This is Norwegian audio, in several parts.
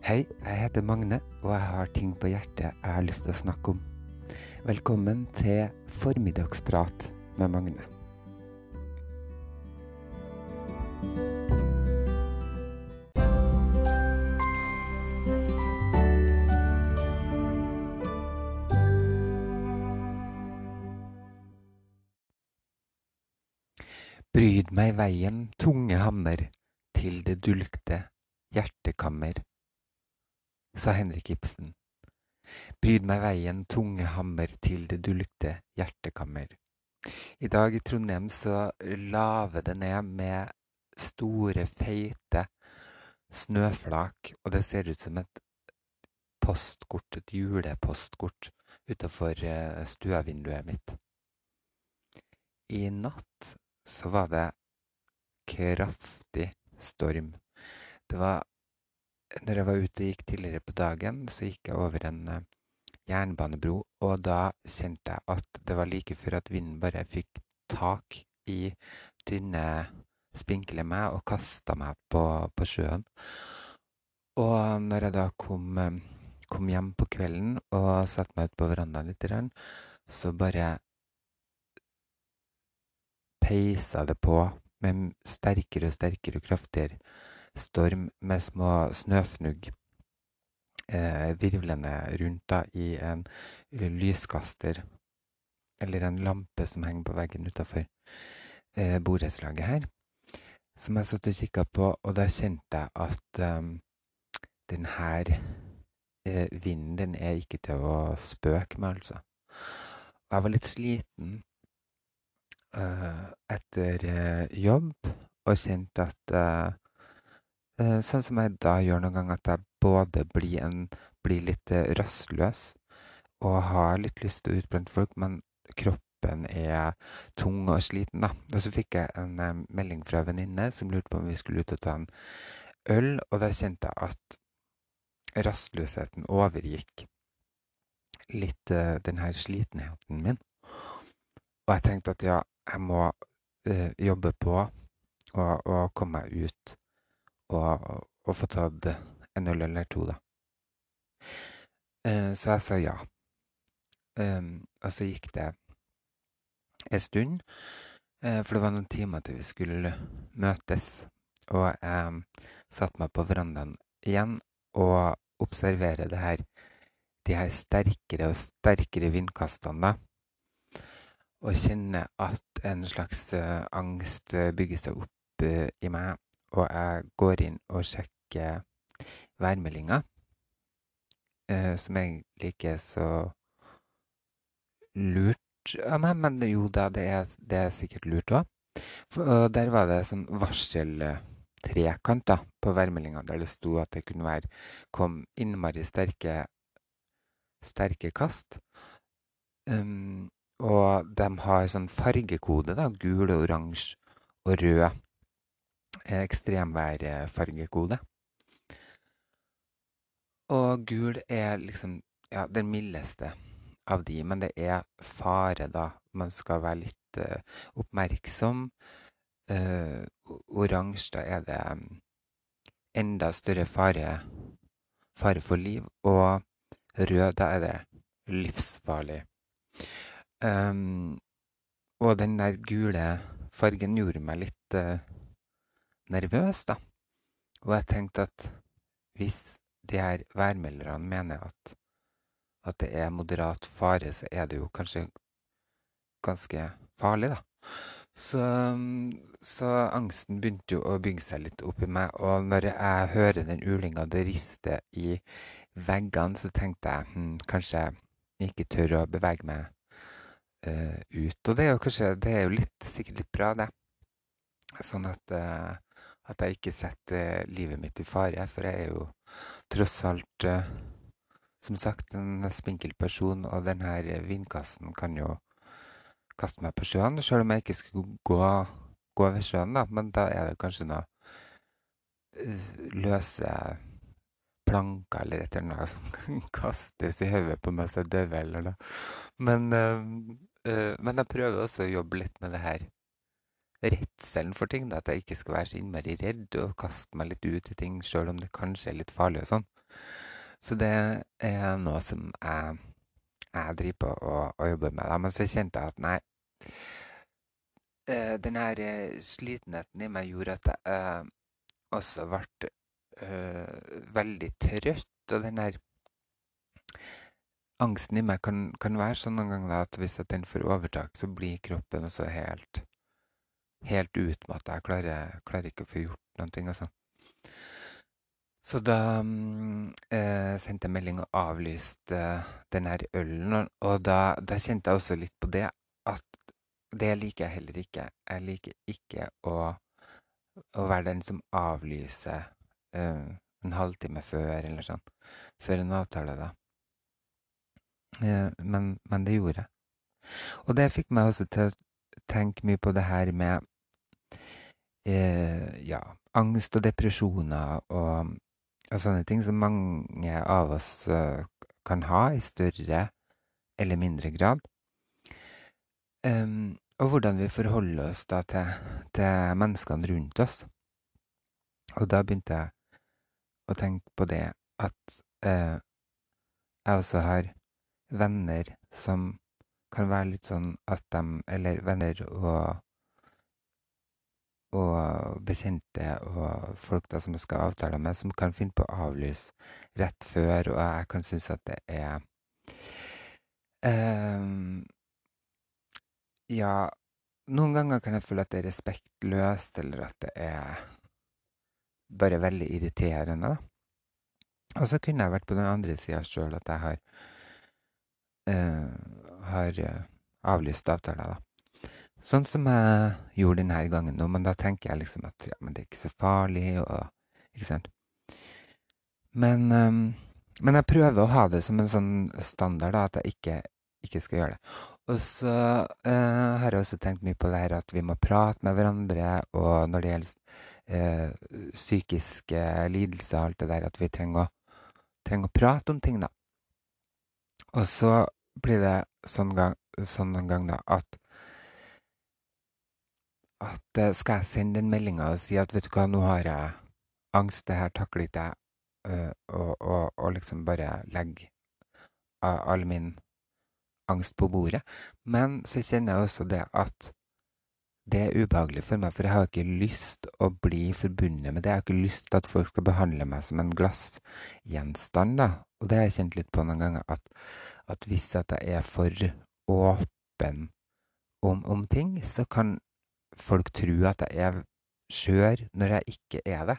Hei, jeg heter Magne, og jeg har ting på hjertet jeg har lyst til å snakke om. Velkommen til Formiddagsprat med Magne. Bryd meg veien, tunge hammer, til det dulgte hjertekammer, sa Henrik Ibsen. Bryd meg veien, tunge hammer, til det dulgte hjertekammer. I dag i Trondheim så laver det ned med store, feite snøflak, og det ser ut som et postkort, et julepostkort, utafor eh, stuevinduet mitt. I natt så var det kraftig storm. Det var Når jeg var ute og gikk tidligere på dagen, så gikk jeg over en uh, jernbanebro, og da kjente jeg at det var like før at vinden bare fikk tak i tynne, spinkle meg og kasta meg på, på, sjøen. Og når jeg da kom, uh, kom, hjem på kvelden og satte meg ut på verandaen litt, så bare peisa det på med sterkere og sterkere og kraftigere storm med små snøfnugg eh, virvlende rundt da, i en lyskaster, eller en lampe som henger på veggen utafor eh, borettslaget her, som jeg satt og kikka på, og da kjente jeg at um, den her eh, vinden, den er ikke til å spøke med, altså. Jeg var litt sliten uh, etter uh, jobb og kjente at uh, Sånn som jeg da gjør noen ganger, at jeg både blir, en, blir litt rastløs og har litt lyst til å utbrenne folk, men kroppen er tung og sliten. da. Og så fikk jeg en melding fra en venninne som lurte på om vi skulle ut og ta en øl, og da kjente jeg at rastløsheten overgikk litt den her slitenheten min. Og jeg tenkte at ja, jeg må uh, jobbe på og, komme meg ut og, og, få tatt en øl eller to, da. Uh, så jeg sa ja. Um, og så gikk det en stund, uh, for det var noen timer til vi skulle møtes. Og jeg satte meg på verandaen igjen og observerer det her, de her sterkere og sterkere vindkastene. og kjenner at en slags uh, angst bygger seg opp i meg, og jeg går inn og sjekker værmeldinga, som egentlig ikke er så lurt av meg, men jo da, det er, det er sikkert lurt òg. Og der var det sånn varseltrekant på værmeldinga, der det sto at det kunne være kom innmari sterke, sterke kast. Um, og de har sånn fargekode, da. Gul, oransje og rød. Ekstremværfargekode. Og gul er liksom ja, den mildeste av de, men det er fare, da. Man skal være litt uh, oppmerksom. Uh, oransje, da er det um, enda større fare, fare for liv. Og rød, da er det livsfarlig. Um, og den der gule fargen gjorde meg litt uh, nervøs, da. Og jeg tenkte at hvis de her værmelderne mener at, at det er moderat fare, så er det jo kanskje ganske farlig, da. Så, så, angsten begynte jo å bygge seg litt opp i meg, og når jeg hører den ulinga det rister i veggene, så tenkte jeg hm, kanskje jeg ikke tør å bevege meg uh, ut. Og det er jo kanskje Det er jo litt, sikkert litt bra, det. Sånn at, uh, at jeg ikke setter livet mitt i fare. For jeg er jo tross alt, uh, som sagt, en spinkel person, og denne vindkassen kan jo kaste meg på sjøen. Selv om jeg ikke skulle gå, gå ved sjøen, da. Men da er det kanskje noe løse planker eller et eller annet som kan kastes i hodet på meg så jeg døver eller noe. Men øh, men jeg prøver også å jobbe litt med det her redselen for ting. Da, at jeg ikke skal være så innmari redd og kaste meg litt ut i ting sjøl om det kanskje er litt farlig og sånn. Så det er noe som jeg, jeg driver på og, og jobber med. Da. Men så kjente jeg at nei eh, Den her eh, slitenheten i meg gjorde at jeg eh, også ble veldig trøtt. Og den her angsten i meg kan, kan være sånn noen ganger at hvis at den får overtak, så blir kroppen også helt, helt utmatta. Jeg klarer, klarer, ikke å få gjort noen ting. Altså. Så da mm, eh, sendte jeg melding og avlyste eh, den her ølen. Og da, da, kjente jeg også litt på det at det liker jeg heller ikke. Jeg liker ikke å, å være den som avlyser eh, en halvtime før eller sånn. Før en avtale, da. Eh, men, men, det gjorde jeg. Og det fikk meg også til å tenke mye på det her med eh, ja, angst og depresjoner og og sånne ting som mange av oss uh, kan ha i større eller mindre grad. Um, og hvordan vi forholder oss da til, til, menneskene rundt oss. Og da begynte jeg å tenke på det at uh, jeg også har venner som kan være litt sånn at de Eller venner og og bekjente og folk da som skal avtale med, som kan finne på å avlyse rett før, og jeg kan synes at det er um, Ja, noen ganger kan jeg føle at det er respektløst, eller at det er bare veldig irriterende. da. Og så kunne jeg vært på den andre sida sjøl, at jeg har, uh, har uh, avlyst avtaler, da. Sånn som jeg gjorde denne gangen nå, men da tenker jeg liksom at ja, men det er ikke så farlig, og Ikke sant? Men, um, men jeg prøver å ha det som en sånn standard, da, at jeg ikke, ikke skal gjøre det. Og så uh, har jeg også tenkt mye på det her at vi må prate med hverandre, og når det gjelder uh, psykiske lidelser og alt det der, at vi trenger å, trenger å prate om ting, da. Og så blir det sånn, gang, sånn en gang da at at uh, skal jeg sende den meldinga og si at vet du hva, nå har jeg angst, det her takler ikke jeg, uh, og, og, og, liksom bare legge all min angst på bordet. Men så kjenner jeg også det at det er ubehagelig for meg, for jeg har ikke lyst å bli forbundet med det. Jeg har ikke lyst til at folk skal behandle meg som en glassgjenstand, da. Og det har jeg kjent litt på noen ganger, at, at hvis at jeg er for åpen om, om ting, så kan folk tror at jeg er skjør når jeg ikke er det.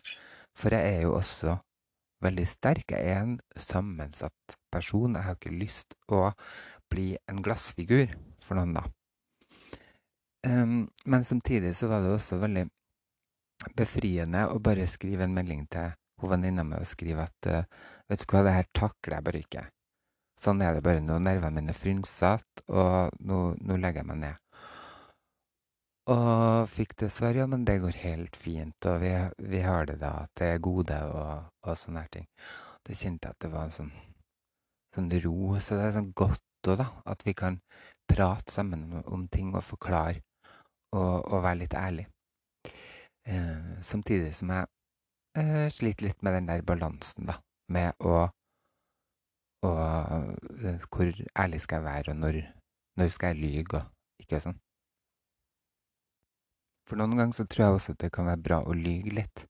For jeg er jo også veldig sterk. Jeg er en sammensatt person. Jeg har ikke lyst å bli en glassfigur for noen, da. Um, men samtidig så var det også veldig befriende å bare skrive en melding til hun venninna mi og skrive at uh, vet du hva, det her takler jeg bare ikke. Sånn er det bare nå. Nervene mine er frynsete, og nå, nå legger jeg meg ned. Og fikk dessverre, svar ja, men det går helt fint, og vi, vi har det da til gode, og, og sånne her ting. Det kjente jeg at det var en sånn, sånn ro. Så det er sånn godt òg, da, at vi kan prate sammen om ting og forklare og, og være litt ærlig. Eh, samtidig som jeg eh, sliter litt med den der balansen, da, med å og uh, hvor ærlig skal jeg være, og når, når skal jeg lyge, og ikke sånn. For noen ganger så tror jeg også at det kan være bra å lyge litt.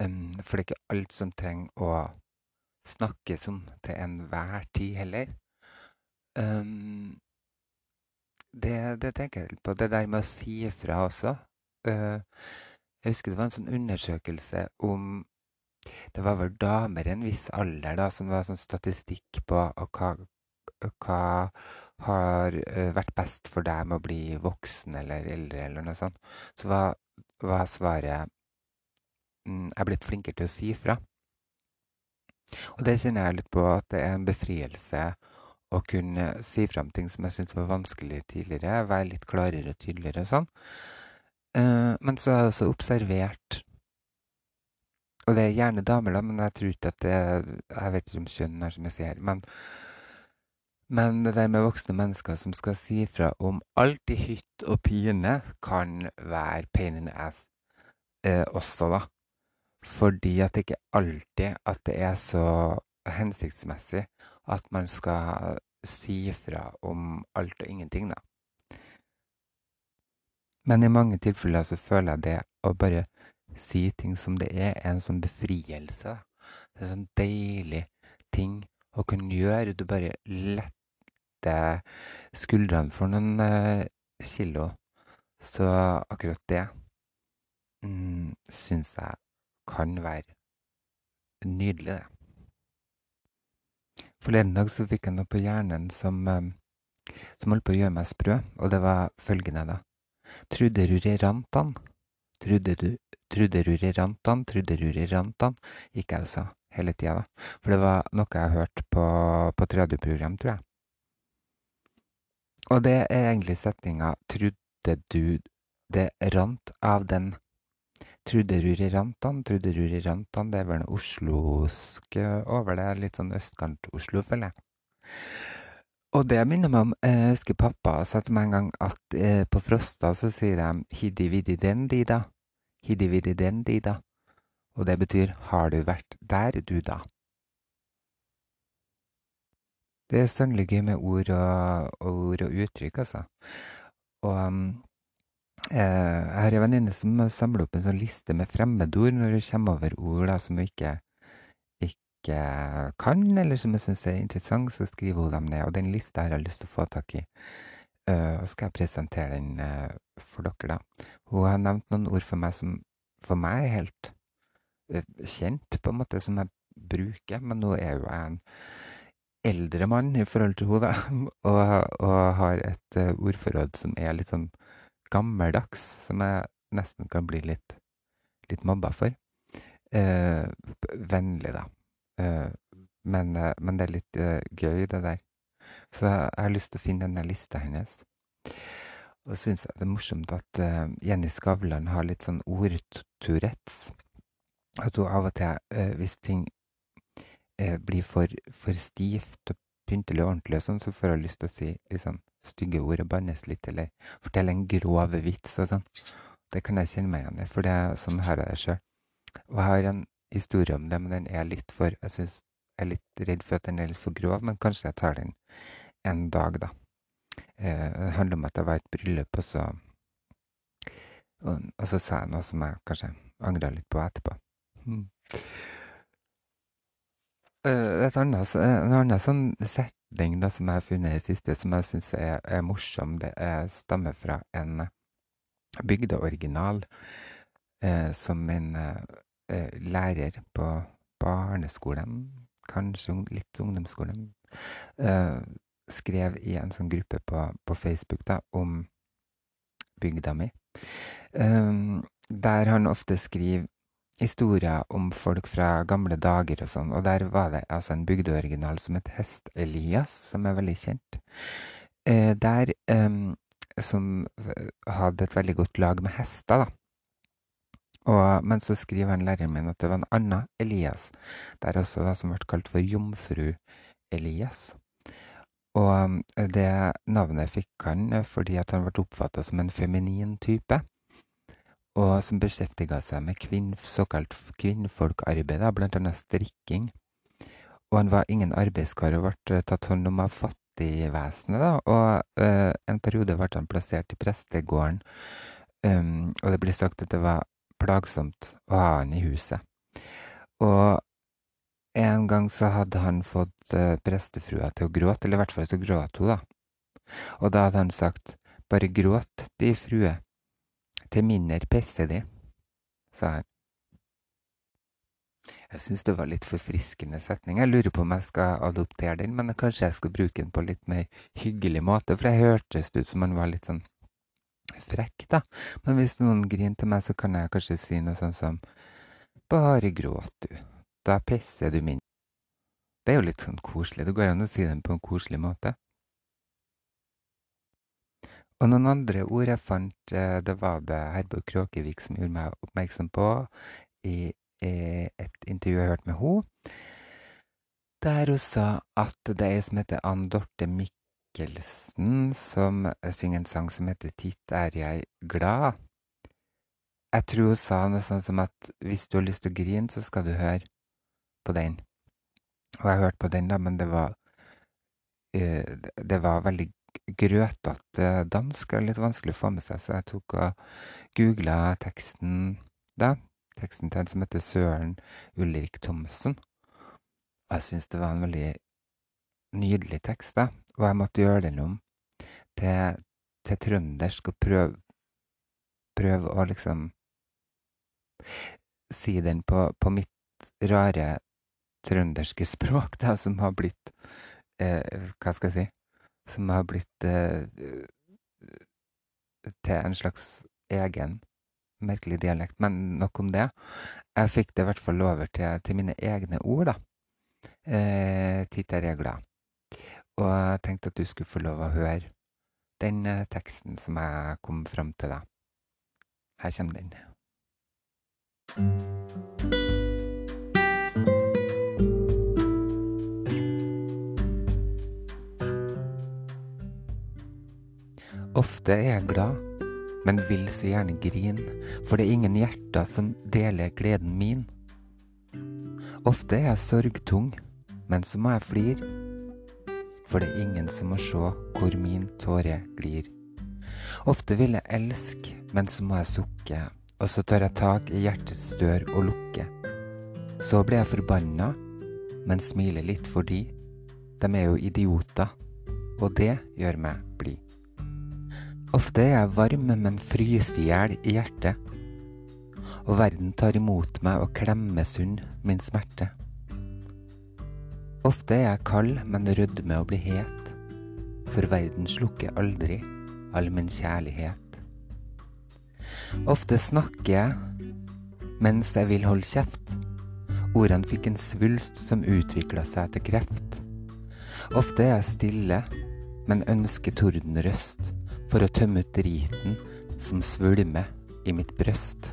Um, for det er ikke alt som trenger å snakkes om til enhver tid heller. Um, det, det, tenker jeg litt på. Det der med å si ifra også. Uh, jeg husker det var en sånn undersøkelse om Det var vel damer i en viss alder da, som var sånn statistikk på hva, hva har uh, vært best for deg med å bli voksen eller eldre, eller noe sånt, så var, var svaret mm, Jeg er blitt flinkere til å si fra. Og det kjenner jeg litt på at det er en befrielse å kunne si fra om ting som jeg syntes var vanskelig tidligere. Være litt klarere og tydeligere og sånn. Uh, men så har jeg også observert Og det er gjerne damer, da, men jeg tror ikke at det Jeg vet ikke om kjønn er som jeg sier. Men men det der med voksne mennesker som skal si fra om alt i hytt og pine, kan være pain in the ass eh, også, da. Fordi at det ikke alltid at det er så hensiktsmessig at man skal si fra om alt og ingenting, da. Men i mange tilfeller så føler jeg det å bare si ting som det er, er en sånn befrielse. Det er en sånn deilig ting å kunne gjøre. Du bare letter skuldrene for noen eh, kilo. Så akkurat det mm, syns jeg kan være nydelig, det. Forleden dag så fikk jeg noe på hjernen som, eh, som holdt på å gjøre meg sprø, og det var følgende, da. Truderurerantan. Truderu, truderurerantan, truderurerantan, gikk jeg og sa hele tida, da. For det var noe jeg hørte på, på et radioprogram, tror jeg. Og det er egentlig setninga 'Trudde du det rant av den'? Truderurerantan, truderurerantan, det er vel noe oslosk over det. Litt sånn østkant-Oslo, føler jeg. Og det minner meg om Jeg husker pappa sa til meg en gang at eh, på Frosta så sier de 'hiddi-viddi-den-di-da'. Hiddi-viddi-den-di-da. Og det betyr 'har du vært der, du, da'? Det er sannelig gøy med ord og, ord og uttrykk, altså. Og um, Eh, jeg har en venninne som samler opp en sånn liste med fremmedord når hun kommer over ord da, som hun ikke, ikke kan, eller som hun syns er interessant, så skriver hun dem ned. Og den lista har jeg lyst til å få tak i. Uh, og skal jeg presentere den uh, for dere, da. Hun har nevnt noen ord for meg som for meg er helt uh, kjent, på en måte, som jeg bruker. Men nå er jo jeg en eldre mann i forhold til henne, og, og har et ordforråd som er litt sånn gammeldags, som jeg nesten kan bli litt, litt mobba for. Eh, vennlig, da. Eh, men, eh, men, det er litt eh, gøy, det der. Så jeg, jeg har lyst til å finne denne lista hennes. Og syns jeg det er morsomt at uh, Jenny Skavlan har litt sånn ordtourettes. At hun av og til, hvis ting blir for, for stivt og pyntelig og ordentlig, og sånn, så får jeg lyst til å si liksom stygge ord og bannes litt, eller fortelle en grov vits og sånn. Det kan jeg kjenne meg igjen i, for det, er sånn her jeg er sjøl. Og jeg har en historie om det, men den er litt for Jeg synes, jeg er litt redd for at den er litt for grov, men kanskje jeg tar den en dag, da. Eh, det handler om at jeg var i et bryllup, og så, og, og så sa jeg noe som jeg kanskje angra litt på etterpå. Hmm. Uh, et annet, en annen sånn setning da, som jeg har funnet i det siste, som jeg syns er, er, morsom. Det er, stammer fra en bygdeoriginal eh, som min eh, lærer på barneskolen, kanskje litt ungdomsskolen, eh, skrev i en sånn gruppe på, på Facebook da, om bygda mi. Der han ofte skriver historier om folk fra gamle dager og sånn. Og der var det altså en bygdeoriginal som het Hest-Elias, som er veldig kjent. Eh, der eh, Som hadde et veldig godt lag med hester, da. Og, men så skriver han læreren min at det var en annen Elias der også, da, som ble kalt for Jomfru-Elias. Og det navnet fikk han fordi at han ble oppfatta som en feminin type og som beskjeftiga seg med kvinn, såkalt kvinnfolkarbeid, bl.a. strikking. Og han var ingen arbeidskar og ble eh, tatt hånd om av fattigvesenet. Og uh, en periode ble han plassert i prestegården, um, og det ble sagt at det var plagsomt å ha han i huset. Og en gang så hadde han fått uh, prestefrua til å gråte, eller i hvert fall til å gråte hun, da. Og da hadde han sagt, bare gråt, de frue, til minner pester de, sa han. Jeg syns det var litt forfriskende setning. Jeg lurer på om jeg skal adoptere den, men kanskje jeg skal bruke den på litt mer hyggelig måte, for jeg hørtes ut som han var litt sånn frekk, da. Men hvis noen griner til meg, så kan jeg kanskje si noe sånn som Bare gråt, du. Da pisser du min. Det er jo litt sånn koselig. Det går an å si den på en koselig måte. Og noen andre ord jeg fant, eh, det var det Herborg Kråkevik som gjorde meg oppmerksom på i, et intervju jeg hørte med henne. Der hun sa at det er ei som heter Ann Dorte Mikkelsen, som synger en sang som heter 'Titt er jeg glad'. jeg tror hun sa noe sånt som at hvis du har lyst til å grine, så skal du høre på den. Og jeg hørte på den, da, men det var uh, Det var veldig grøtete dansk er litt vanskelig å få med seg, så jeg tok og googla teksten da. Teksten til en som heter Søren Ulrik Thomsen. Jeg syns det var en veldig nydelig tekst, da. Og jeg måtte gjøre den om til, til trøndersk og prøve, prøve å liksom si den på, på mitt rare trønderske språk, da, som har blitt eh, Hva skal jeg si? Som har blitt eh, til en slags egen merkelig dialekt. Men nok om det. Jeg fikk det i hvert fall over til, til mine egne ord, da. Eh, Titt er glad. Og jeg tenkte at du skulle få lov å høre den eh, teksten som jeg kom fram til, da. Her kommer den. Ofte er jeg glad, men vil så gjerne grine, for det er ingen hjerter som deler gleden min. Ofte er jeg sorgtung, men så må jeg flire, for det er ingen som må se hvor min tåre glir. Ofte vil jeg elske, men så må jeg sukke, og så tar jeg tak i hjertets dør og lukker. Så blir jeg forbanna, men smiler litt fordi de er jo idioter, og det gjør meg blid. Ofte er jeg varm, men fryser i hjel i hjertet. Og verden tar imot meg og klemmer sund min smerte. Ofte er jeg kald, men rødmer å bli het. For verden slukker aldri all min kjærlighet. Ofte snakker jeg mens jeg vil holde kjeft. Ordene fikk en svulst som utvikla seg til kreft. Ofte er jeg stille, men ønsker tordenrøst for å tømme ut driten som svulmer i mitt bryst.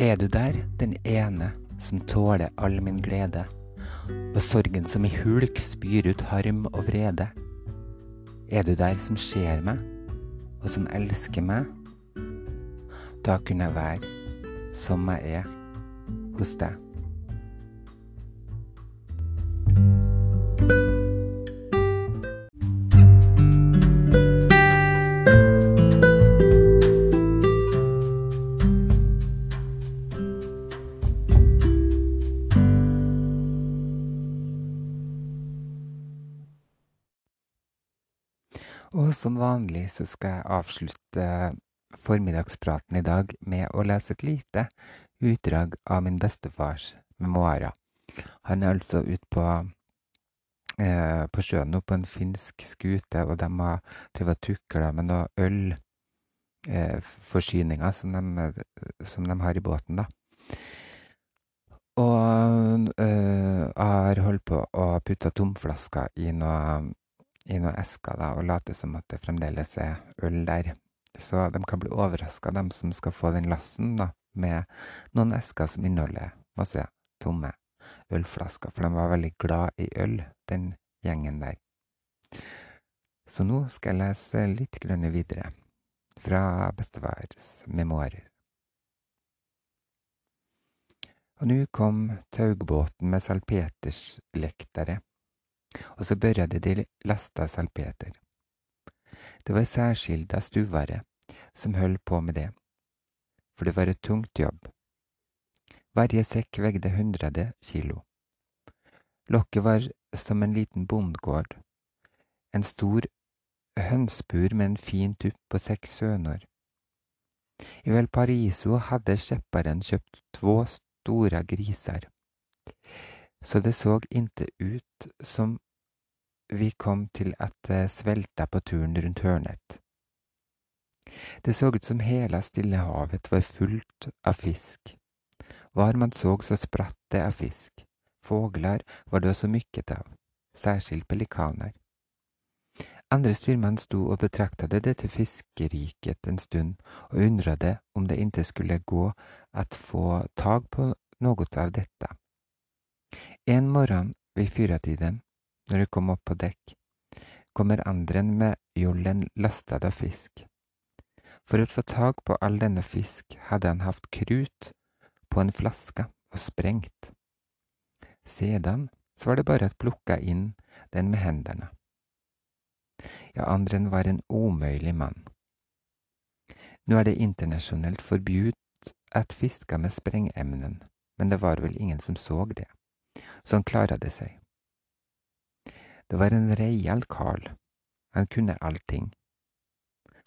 Er du der, den ene som tåler all min glede, og sorgen som i hulk spyr ut harm og vrede? Er du der som ser meg, og som elsker meg? Da kunne jeg være som jeg er hos deg. Og som vanlig så skal jeg avslutte formiddagspraten i dag med å lese et lite utdrag av min bestefars memoarer. Han er altså ute på, eh, på sjøen nå på en finsk skute, og de har drevet tukla med noe ølforsyninger eh, som, som de har i båten, da. Og øh, har holdt på å putte tomflasker i noe i noen esker da, og late som at det fremdeles er øl der. Så de kan bli overraska, de som skal få den lasten, da, med noen esker som inneholder masse tomme ølflasker. For de var veldig glad i øl, den gjengen der. Så nå skal jeg lese litt grønne videre fra bestefars memoarer. Og nå kom taugbåten med salpeterslektere og så børjade de lasta salpeter. Det var særskilda stuvare som holdt på med det, for det var et tungt jobb. Hver sekk vegde hundrede kilo. Lokket var som en liten bondgård, en stor hønsbur med en fin tupp på seks høner. I Valparaiso hadde skjepperen kjøpt to store griser så det så inte ut som vi kom til at det svelta på turen rundt hørnet. Det så ut som hele Stillehavet var fullt av fisk. Var man såg så spratt det av fisk. Fåglar var det også mykket av, særskilt pelikaner. Andre styrmann sto og betraktade dette fiskeriket en stund og undrade om det inte skulle gå at få tag på noe av dette. En morgen ved fyratiden, når de kom opp på dekk, kommer andren med jollen lastet av fisk. For å få tak på all denne fisk hadde han hatt krut på en flaske og sprengt. Sedan så var det bare å plukke inn den med hendene. Ja, Andren var en omøyelig mann. Nå er det internasjonalt forbudt at fiske med sprengemnen, men det var vel ingen som så det, så han det seg. Det var en reial Karl. han kunne allting.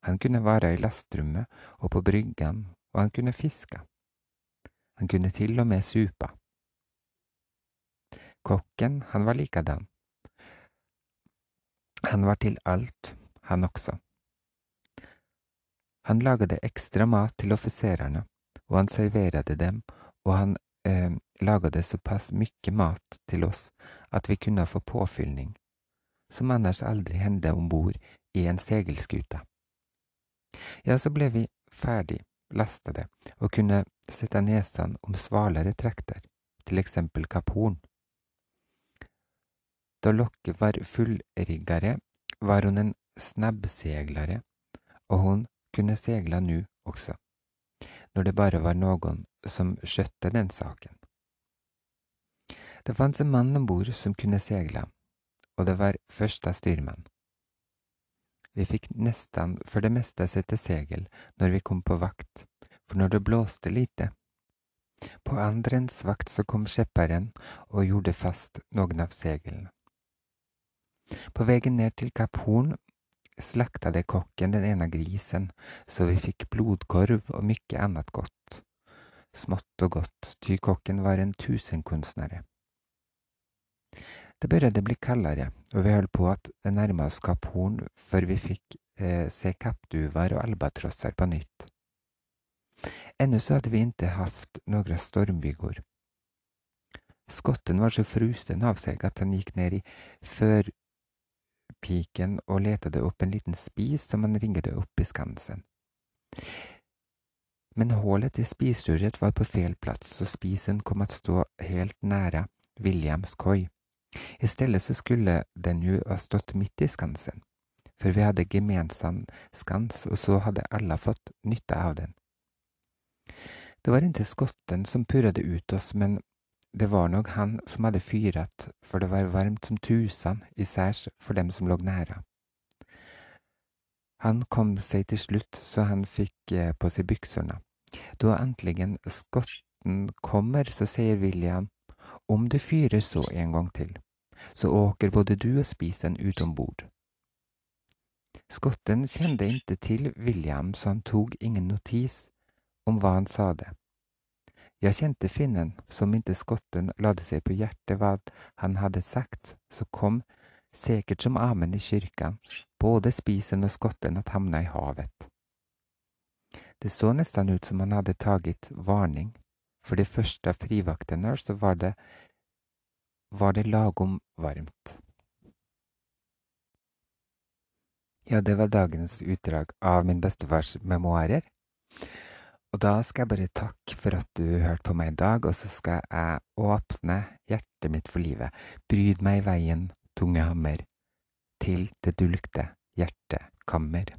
Han kunne være i lastrommet og på bryggene, og han kunne fiske. Han kunne til og med supe. Kokken, han var likadan. Han var til alt, han også. Han lagde ekstra mat til offiserene, og han serverte dem, og han eh, lagde såpass mykje mat til oss at vi kunne få påfyllning, som annars aldri hendte om bord i en seilskute. Ja, så ble vi ferdig lastede og kunne sette nesene om svalere trekter, til eksempel Kaporn. Da lokket var fullriggere, var hun en snabbseglare og hun kunne seile nu også, når det bare var noen som skjøtte den saken. Det fantes en mann om bord som kunne seile, og det var første styrmann. Vi fikk nesten for det meste sette segel når vi kom på vakt, for når det blåste lite. På andrens vakt så kom skjepperen og gjorde fast noen av seglene. På veien ned til Kapp Horn slakta det kokken den ene grisen, så vi fikk blodkorv og mye annet godt. Smått og godt, ty kokken var en tusenkunstnere. Det begynte å bli kaldere, og vi holdt på at det nærma oss Kapp Horn før vi fikk eh, se kappduver og albatrosser på nytt. Ennå så hadde vi ikke hatt noen stormbyger. Skotten var så frusen av seg at han gikk ned i førpiken og letade opp en liten spis som han ringte opp i skansen. Men hullet i spisrøret var på feil plass, så spisen kom å stå helt nære Williams koi. I stedet så skulle den jo ha stått midt i skansen, for vi hadde gemensam skans, og så hadde alle fått nytte av den. Det var ikke skotten som purret ut oss, men det var nok han som hadde fyret, for det var varmt som tusen, især for dem som lå nære. Han kom seg til slutt så han fikk eh, på seg byksene. Da endelig skotten kommer, så sier William, om du fyrer så en gang til, så åker både du og spisen ut om bord. Skotten kjente ikke til William, så han tok ingen notis om hva han sa det. Jeg kjente finnen, som ikke skotten lade seg på hjertet hva han hadde sagt, så kom, sikkert som amen i kyrkan, både spisen og skotten at hamna i havet. Det så nesten ut som han hadde taget varning, for det første av frivaktene så var det var det lagom varmt. Ja, det var dagens utdrag av min bestefars memoarer. Og da skal jeg bare takke for at du hørte på meg i dag, og så skal jeg åpne hjertet mitt for livet. Bryd meg i veien, tunge hammer, til det dulgte hjertekammer.